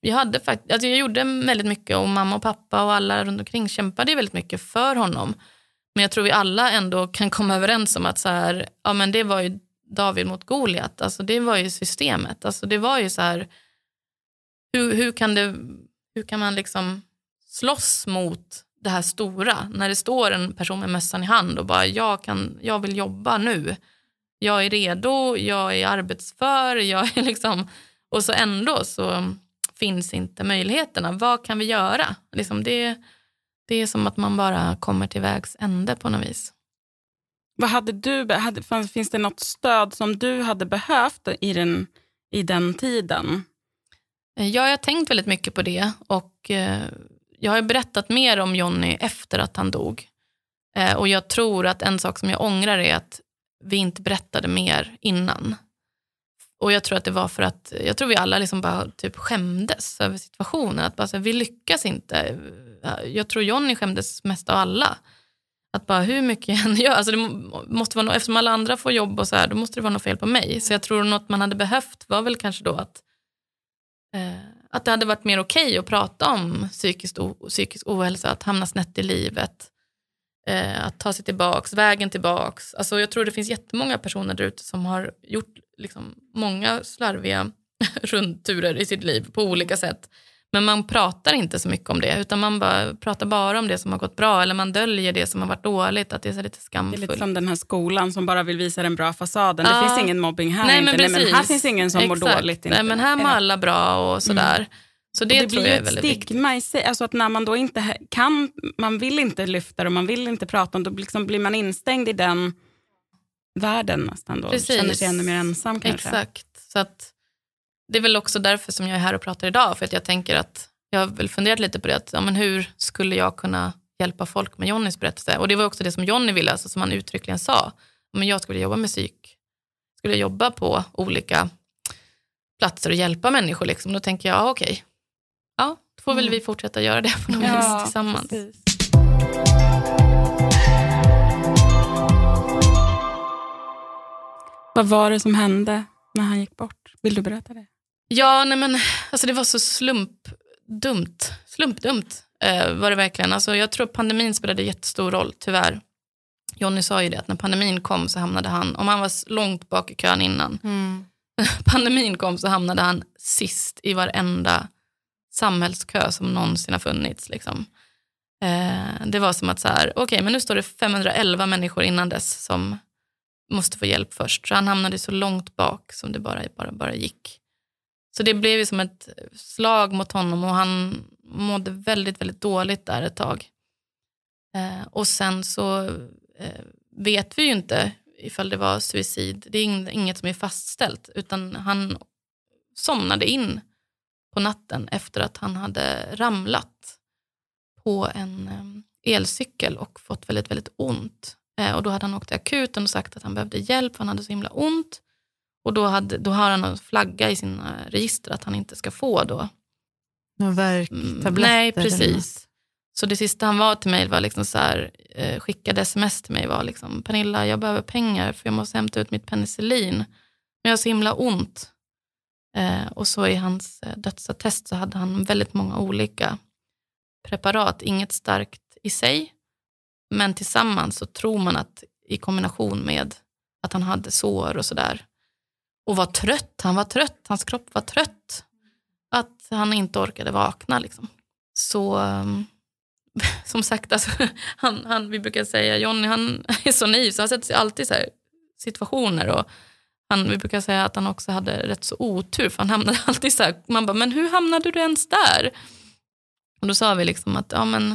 vi hade fakt- alltså jag gjorde väldigt mycket och mamma och pappa och alla runt omkring kämpade väldigt mycket för honom. Men jag tror vi alla ändå kan komma överens om att så här, ja, men det var ju David mot Goliat. Alltså det var ju systemet. Alltså det var ju så här, hur, hur, kan, det, hur kan man liksom slåss mot det här stora? När det står en person med mössan i hand och bara, jag, kan, jag vill jobba nu. Jag är redo, jag är arbetsför, jag är liksom... Och så ändå så finns inte möjligheterna. Vad kan vi göra? Liksom det, det är som att man bara kommer till vägs ände på något vis.
Vad hade du, hade, fanns, finns det något stöd som du hade behövt i den, i den tiden?
Eh, Ja, jag har tänkt väldigt mycket på det och eh, jag har berättat mer om Jonny efter att han dog. Eh, och jag tror att en sak som jag ångrar är att vi inte berättade mer innan. Och jag tror att det var för att, jag tror vi alla liksom bara typ skämdes över situationen. Att bara så här, vi lyckas inte. Jag tror Jonny skämdes mest av alla. Att bara hur mycket jag än gör, alltså det måste vara no, eftersom alla andra får jobb och så här, då måste det vara något fel på mig. Så jag tror något man hade behövt var väl kanske då att eh, att det hade varit mer okej att prata om psykisk, psykisk ohälsa, att hamna snett i livet, eh, att ta sig tillbaks, vägen tillbaks. Alltså jag tror det finns jättemånga personer där ute som har gjort liksom, många slarviga rundturer i sitt liv på olika sätt. Men man pratar inte så mycket om det, utan man bara, pratar bara om det som har gått bra eller man döljer det som har varit dåligt, att det är lite
Det är
skamfullt.
lite som den här skolan som bara vill visa den bra fasaden.
Ja.
Det finns ingen mobbing här.
Nej,
inte.
men
Nej, men här finns ingen som mår
Exakt.
dåligt.
Nej, men här mår alla bra och sådär. Så det,
det blir ett stigma i sig. Alltså att när man då inte kan, man vill inte lyfta det och man vill inte prata om det, då liksom blir man instängd i den världen nästan då.
Precis.
Känner sig ännu mer ensam kanske.
Exakt. Så att, det är väl också därför som jag är här och pratar idag. För att jag tänker att jag har väl funderat lite på det. Att, ja, men hur skulle jag kunna hjälpa folk med Jonnys berättelse? Och det var också det som Jonny ville, alltså, som han uttryckligen sa. Men jag skulle jobba med psyk. Skulle jobba på olika platser och hjälpa människor. Liksom. Då tänker jag, ja, okej. Då får väl vi fortsätta göra det på något vis tillsammans.
precis. Vad var det som hände när han gick bort? Vill du berätta det?
Ja, nej men alltså det var så slumpdumt. Slumpdumt eh, var det verkligen. Alltså, jag tror pandemin spelade jättestor roll, tyvärr. Jonny sa ju det, att när pandemin kom så hamnade han, om han var långt bak i kön innan, pandemin kom så hamnade han sist i varenda samhällskö som någonsin har funnits. Liksom. Eh, det var som att så här, okej, men nu står det 511 människor innan dess som måste få hjälp först. Så han hamnade så långt bak som det bara, bara, bara gick. Så det blev ju som ett slag mot honom och han mådde väldigt, väldigt dåligt där ett tag. Eh, och sen så eh, vet vi ju inte ifall det var suicid. Det är inget som är fastställt utan han somnade in på natten efter att han hade ramlat på en eh, elcykel och fått väldigt, väldigt ont. Eh, och då hade han åkt till akuten och sagt att han behövde hjälp, för han hade så himla ont. Och då, hade, då har han en flagga i sina register att han inte ska få då.
Någon
Mm,
värktabletter?
nej,
eller
precis. Så det sista han var till mig var liksom så här, eh, skickade sms till mig var liksom, Pernilla jag behöver pengar för jag måste hämta ut mitt penicillin. Men jag har så himla ont. Eh, och så i hans eh, dödsattest så hade han väldigt många olika preparat, inget starkt i sig. Men tillsammans så tror man att i kombination med att han hade sår och sådär. Och var trött, han var trött, hans kropp var trött. Att han inte orkade vakna liksom. Så ehm, som sagt, alltså, han, han, vi brukar säga Johnny han är så naiv så han sätter sig alltid i situationer. Och han, vi brukar säga att han också hade rätt så otur för han hamnade alltid så här, man bara, men hur hamnade du ens där? Och då sa vi liksom att ja, men,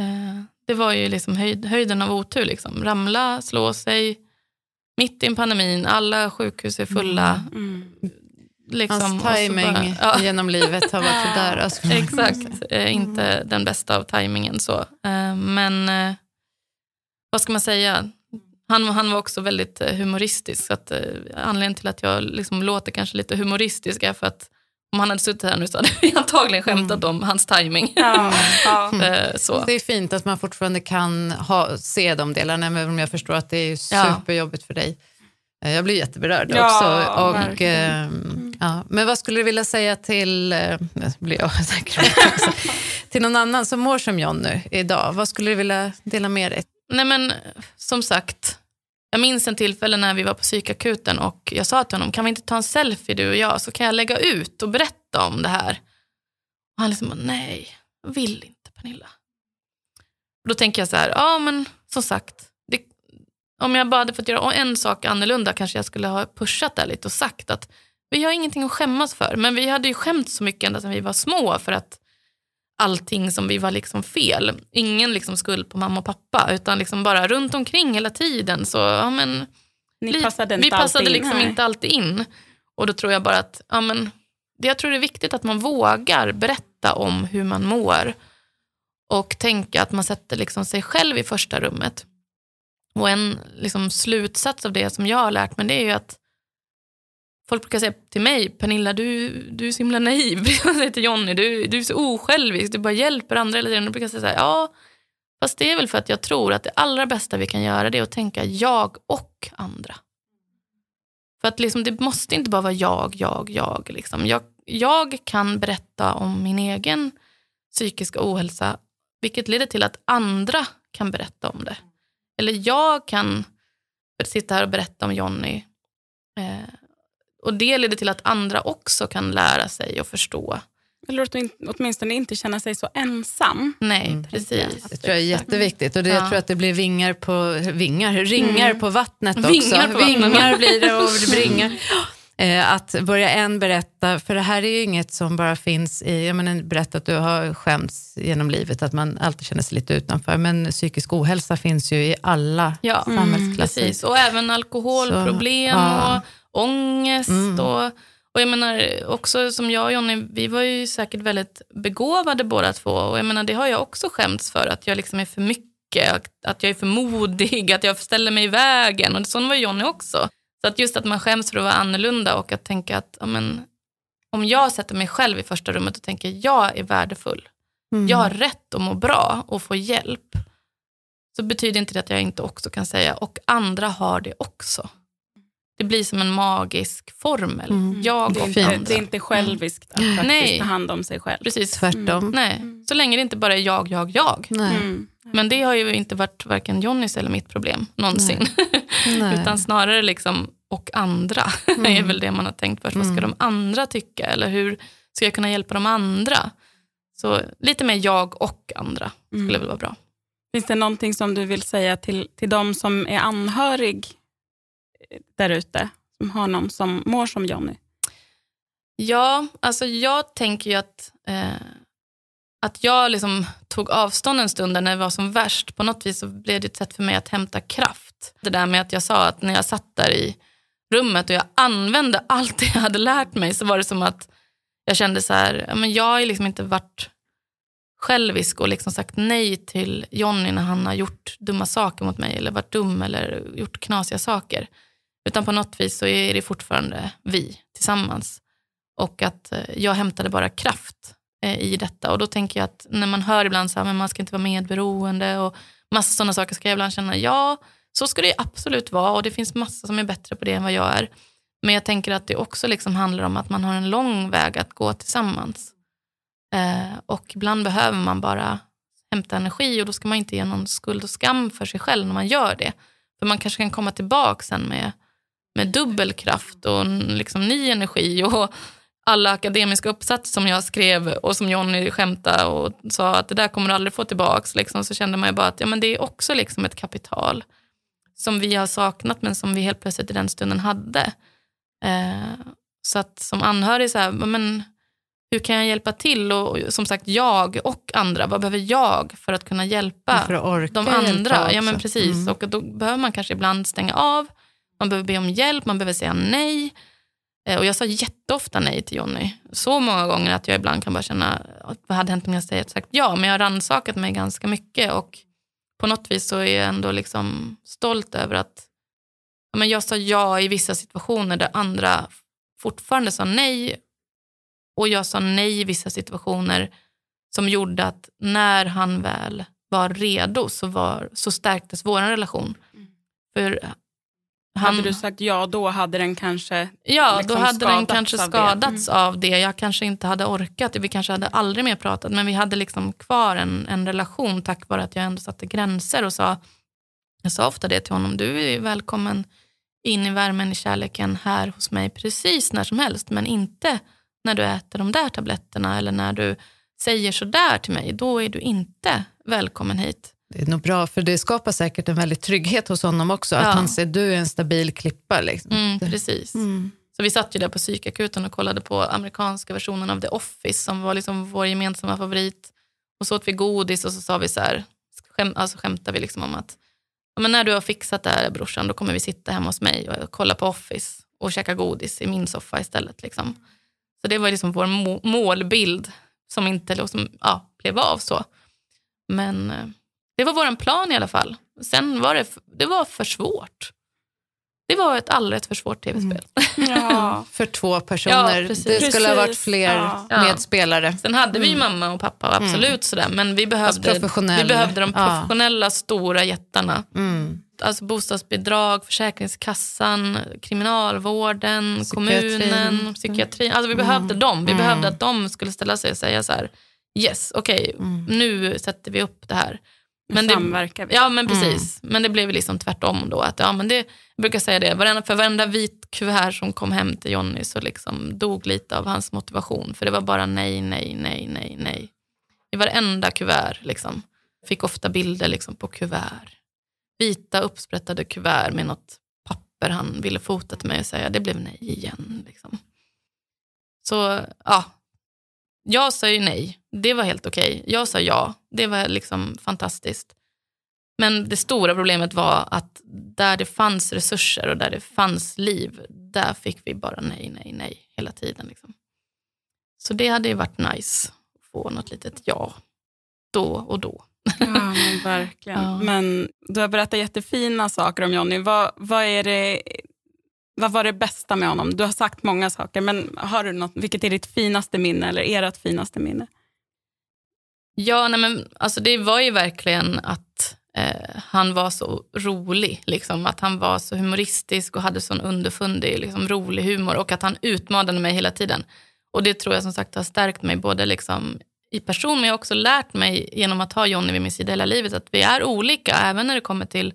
eh, det var ju liksom höjd, höjden av otur. Liksom. Ramla, slå sig, mitt i pandemin, alla sjukhus är fulla.
Mm.
Liksom,
Hans timing
bara- ja.
genom livet har varit sådär. Alltså.
Exakt, eh, inte den bästa av tajmingen så. Eh, men eh, vad ska man säga? Han, han var också väldigt eh, humoristisk. Så att, eh, anledningen till att jag liksom låter kanske lite humoristisk är för att om han hade suttit här nu så hade vi antagligen skämtat om hans timing.
Ja, ja.
Eh, så.
Det är fint att man fortfarande kan ha, se de delarna, även om jag förstår att det är superjobbigt för dig. Jag blir jätteberörd
Ja,
också. Och, eh, ja. Men vad skulle du vilja säga till, eh, blir jag också, till någon annan som mår som John nu idag? Vad skulle du vilja dela med dig?
Nej men som sagt, jag minns en tillfälle när vi var på psykakuten och jag sa till honom, kan vi inte ta en selfie du och jag så kan jag lägga ut och berätta om det här. Och han liksom, nej, jag vill inte Pernilla. Och då tänker jag så här, ja men som sagt, det, om jag bara hade fått göra en sak annorlunda kanske jag skulle ha pushat det lite och sagt att vi har ingenting att skämmas för. Men vi hade ju skämt så mycket ända sedan vi var små för att allting som vi var liksom fel. Ingen liksom skuld på mamma och pappa utan liksom bara runt omkring hela tiden. Så, ja, men,
Ni passade inte
vi passade
in.
liksom
Nej.
inte alltid in. Och då tror jag bara att, ja men, det jag tror det är viktigt att man vågar berätta om hur man mår och tänka att man sätter liksom sig själv i första rummet. Och en liksom slutsats av det som jag har lärt mig det är ju att folk brukar säga till mig, Pernilla du, du är så himla naiv. Jag säger till Jonny, du, du är så osjälvisk, du bara hjälper andra hela tiden. De brukar säga så här, ja, fast det är väl för att jag tror att det allra bästa vi kan göra det är att tänka jag och andra. För att liksom, det måste inte bara vara jag, jag, jag. Liksom. Jag, jag kan berätta om min egen psykiska ohälsa, vilket leder till att andra kan berätta om det. Eller jag kan sitta här och berätta om Jonny. Eh, och det leder till att andra också kan lära sig och förstå.
Eller åtminstone inte känna sig så ensam.
Nej, mm. precis.
Det tror jag är jätteviktigt. Och det, ja. Jag tror att det blir vingar på, vingar, ringar mm. på vattnet också.
Vingar, på
vingar blir det och det bringar. Eh, att börja en berätta, för det här är ju inget som bara finns i, jag menar berätta att du har skämts genom livet, att man alltid känner sig lite utanför, men psykisk ohälsa finns ju i alla ja. samhällsklasser.
Mm, precis. Och även alkoholproblem Så, ja. och ångest. Mm. Och, och jag menar också som jag och Jonny, vi var ju säkert väldigt begåvade båda två och jag menar det har jag också skämts för, att jag liksom är för mycket, att jag är för modig, att jag ställer mig i vägen och sån var Jonny också. Så att just att man skäms för att vara annorlunda och att tänka att amen, om jag sätter mig själv i första rummet och tänker jag är värdefull, mm. jag har rätt att må bra och få hjälp, så betyder inte det att jag inte också kan säga och andra har det också. Det blir som en magisk formel. Mm. Jag
det, är inte, det är inte själviskt att faktiskt Nej. ta hand om sig själv.
Precis.
Tvärtom. Mm.
Nej. Så länge det inte bara är jag, jag, jag. Mm. Men det har ju inte varit varken Johnnys eller mitt problem någonsin. Nej. Utan snarare liksom och andra mm. är väl det man har tänkt först. Mm. Vad ska mm. de andra tycka? Eller hur ska jag kunna hjälpa de andra? Så lite mer jag och andra skulle mm. väl vara bra.
Finns det någonting som du vill säga till, till de som är anhörig eh, där ute? Som har någon som mår som Jonny?
Ja, alltså jag tänker ju att, eh, att jag liksom tog avstånd en stund när det var som värst. På något vis så blev det ett sätt för mig att hämta kraft. Det där med att jag sa att när jag satt där i rummet och jag använde allt det jag hade lärt mig så var det som att jag kände så här, men jag har liksom inte varit självisk och liksom sagt nej till Jonny när han har gjort dumma saker mot mig eller varit dum eller gjort knasiga saker. Utan på något vis så är det fortfarande vi tillsammans. Och att eh, jag hämtade bara kraft eh, i detta. Och då tänker jag att när man hör ibland så här, men man ska inte vara medberoende och massa sådana saker, ska jag ibland känna ja, så ska det absolut vara och det finns massa som är bättre på det än vad jag är. Men jag tänker att det också liksom handlar om att man har en lång väg att gå tillsammans. Eh, och ibland behöver man bara hämta energi och då ska man inte ge någon skuld och skam för sig själv när man gör det. För man kanske kan komma tillbaka sen med, med dubbel kraft och liksom ny energi. och alla akademiska uppsatser som jag skrev och som Jonny skämtade och sa att det där kommer du aldrig få tillbaka. Liksom, så kände man ju bara att ja, men det är också liksom ett kapital som vi har saknat men som vi helt plötsligt i den stunden hade. Eh, så att som anhörig, så här, men, hur kan jag hjälpa till? Och, som sagt, jag och andra, vad behöver jag för att kunna hjälpa
för att
de andra? Ja, men precis. Mm. Och då behöver man kanske ibland stänga av, man behöver be om hjälp, man behöver säga nej. Eh, och jag sa jätteofta nej till Jonny. Så många gånger att jag ibland kan bara känna, vad hade hänt om jag sagt ja? Men jag har rannsakat mig ganska mycket och på något vis så är jag ändå liksom stolt över att men jag sa ja i vissa situationer där andra fortfarande sa nej. Och jag sa nej i vissa situationer som gjorde att när han väl var redo så, var, så stärktes vår relation. Mm. För
han, hade du sagt ja då hade den kanske
Ja, liksom då hade den kanske skadats mm. av det. Jag kanske inte hade orkat, vi kanske hade aldrig mer pratat men vi hade liksom kvar en, en relation tack vare att jag ändå satte gränser och sa, jag sa ofta det till honom, du är välkommen in i värmen, i kärleken här hos mig precis när som helst men inte när du äter de där tabletterna eller när du säger sådär till mig, då är du inte välkommen hit.
Det är nog bra, för det skapar säkert en väldig trygghet hos honom också. Ja. Att han ser du är en stabil klippa. Liksom.
Mm, precis. Mm. Så vi satt ju där på psykakuten och kollade på amerikanska versionen av The Office som var liksom vår gemensamma favorit. Och så åt vi godis och så sa vi så här, skäm, alltså skämtade vi liksom om att men när du har fixat det här brorsan då kommer vi sitta hemma hos mig och kolla på Office. och käka godis i min soffa istället. Liksom. Så det var liksom vår må målbild som inte liksom, ja, blev av så. Men eh, det var vår plan i alla fall. Sen var det, det var för svårt. Det var ett alldeles för svårt tv-spel.
Ja.
För två personer.
Ja,
det skulle ha varit fler
ja.
medspelare.
Sen hade vi ju mamma och pappa, absolut sådär. Men vi behövde, vi behövde de
Ja.
professionella stora jättarna.
Mm.
Alltså bostadsbidrag, Försäkringskassan, kriminalvården,
Psykiatrin.
kommunen, psykiatrin. Alltså vi behövde dem. Vi
Mm.
behövde att de skulle ställa sig och säga så här, yes, okej,
Mm.
nu sätter vi upp det här.
Men samverkar vi.
Ja, men precis. Men det blev liksom tvärtom då. Att, ja, men det, jag brukar säga det, varenda, för varenda vit kuvert som kom hem till Jonny så liksom dog lite av hans motivation. För det var bara nej, nej, nej, nej, nej. I varenda kuvert. Liksom. Fick ofta bilder liksom, på kuvert. Vita uppsprättade kuvert med något papper han ville fota till mig och säga det blev nej igen. Liksom. Så ja, jag sa ju nej. Det var helt okej. Jag sa ja. Det var liksom fantastiskt. Men det stora problemet var att där det fanns resurser och där det fanns liv, där fick vi bara nej, nej, nej hela tiden. Liksom. Så det hade ju varit nice att få något litet ja då och då.
Ja, men verkligen.
Ja.
Men du har berättat jättefina saker om Johnny. Vad, vad, är det, vad var det bästa med honom? Du har sagt många saker, men har du något, vilket är ditt finaste minne eller ert finaste minne?
Ja, nej men, alltså det var ju verkligen att eh, han var så rolig. Liksom, att han var så humoristisk och hade sån underfundig, liksom, rolig humor och att han utmanade mig hela tiden. Och det tror jag som sagt har stärkt mig både liksom, i person men jag har också lärt mig genom att ha Jonny vid min sida hela livet att vi är olika även när det kommer till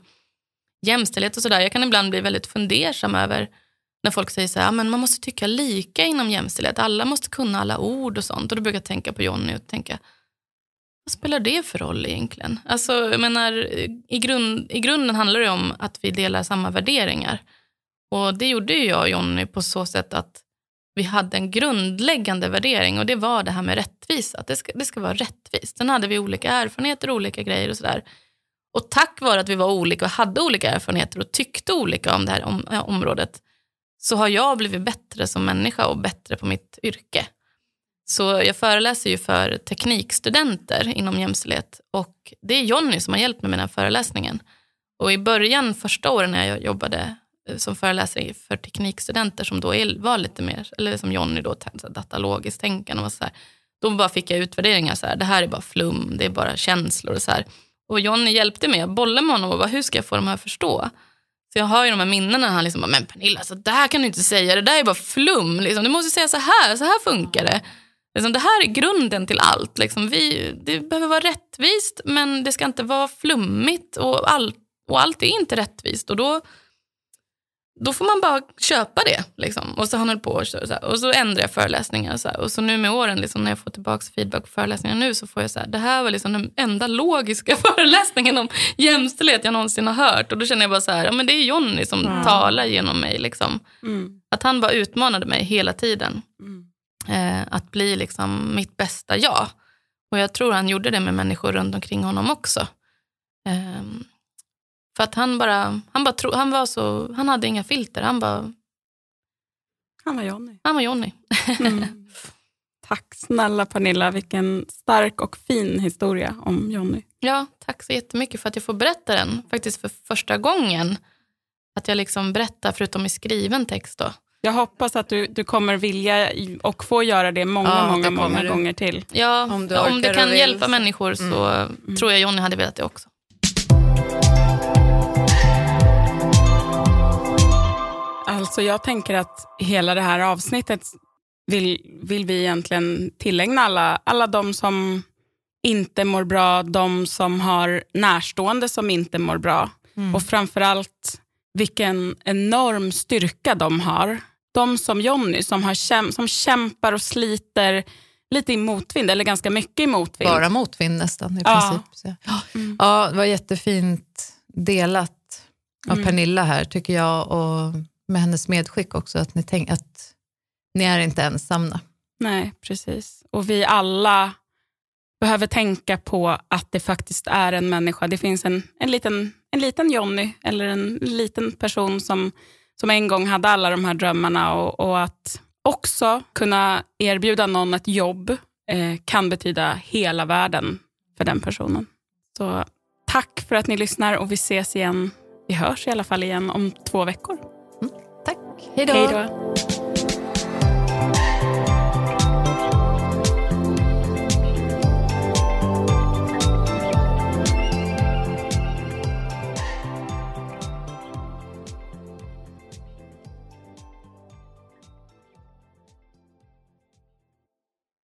jämställdhet och sådär. Jag kan ibland bli väldigt fundersam över när folk säger så här, ah, men man måste tycka lika inom jämställdhet. Alla måste kunna alla ord och sånt. Och då brukar jag tänka på Jonny och tänka, vad spelar det för roll egentligen? Alltså, jag menar, i, grund, I grunden handlar det om att vi delar samma värderingar. Och det gjorde ju jag och Jonny på så sätt att vi hade en grundläggande värdering och det var det här med rättvisa. Att det ska, det ska vara rättvist. Sen hade vi olika erfarenheter och olika grejer och sådär. Och tack vare att vi var olika och hade olika erfarenheter och tyckte olika om det här om, ja, området så har jag blivit bättre som människa och bättre på mitt yrke. Så jag föreläser ju för teknikstudenter inom jämställdhet och det är Jonny som har hjälpt mig med den här föreläsningen. Och i början, första åren när jag jobbade eh, som föreläsare för teknikstudenter som då var lite mer, eller som Jonny då, datalogiskt tänkande och så här, då bara fick jag utvärderingar så här, det här är bara flum, det är bara känslor och så här. Och Johnny hjälpte mig, jag bollade med honom och bara, hur ska jag få de här att förstå? Så jag har ju de här minnena när han liksom bara, men Pernilla, alltså, så där kan du inte säga, det där är bara flum. Liksom. Du måste säga så här, så här funkar det. Liksom, det här är grunden till allt. Liksom. Vi, det behöver vara rättvist, men det ska inte vara flummigt. Och, all, och allt är inte rättvist. Och då, då får man bara köpa det. Liksom. Och så han höll på och, så, här, och så ändrar jag föreläsningar. Så här. Och så nu med åren, liksom, när jag får tillbaka feedback på föreläsningar nu, så får jag så här, det här var liksom den enda logiska föreläsningen om jämställdhet jag någonsin har hört. Och då känner jag bara så här, ja, men det är Jonny som
Ja.
talar genom mig. Liksom.
Mm.
Att han bara utmanade mig hela tiden.
Mm.
Eh, att bli liksom mitt bästa jag. Och jag tror han gjorde det med människor runt omkring honom också. Ehm, för att han bara, han bara tro, han var så, han hade inga filter. Han bara,
Han var Johnny.
han var Jonny.
Mm. Tack snälla Pernilla, vilken stark och fin historia om Johnny.
Ja, tack så jättemycket för att jag får berätta den. Faktiskt för första gången. Att jag liksom berättar, förutom i skriven text då.
Jag hoppas att du, du kommer vilja och få göra det många,
Ja,
många, många
du.
gånger till.
Ja,
Om
om, det kan hjälpa människor så tror jag Jonny hade velat det också.
Alltså jag tänker att hela det här avsnittet vill, vill vi egentligen tillägna alla, alla de som inte mår bra, de som har närstående som inte mår bra. Och framförallt vilken enorm styrka de har. De som Jonny som, har käm- som kämpar och sliter lite i motvind, eller ganska mycket i motvind.
Bara motvind nästan i
Ja.
princip.
Mm.
ja, det var jättefint delat av
Mm.
Pernilla här tycker jag och med hennes medskick också att ni, tänk, att ni är inte ensamma.
Nej, precis. Och vi alla behöver tänka på att det faktiskt är en människa. Det finns en, en, liten, en liten Jonny eller en liten person som, som en gång hade alla de här drömmarna och, och att också kunna erbjuda någon ett jobb eh, kan betyda hela världen för den personen. Så tack för att ni lyssnar och vi ses igen. Vi hörs i alla fall igen om två veckor. Hej då!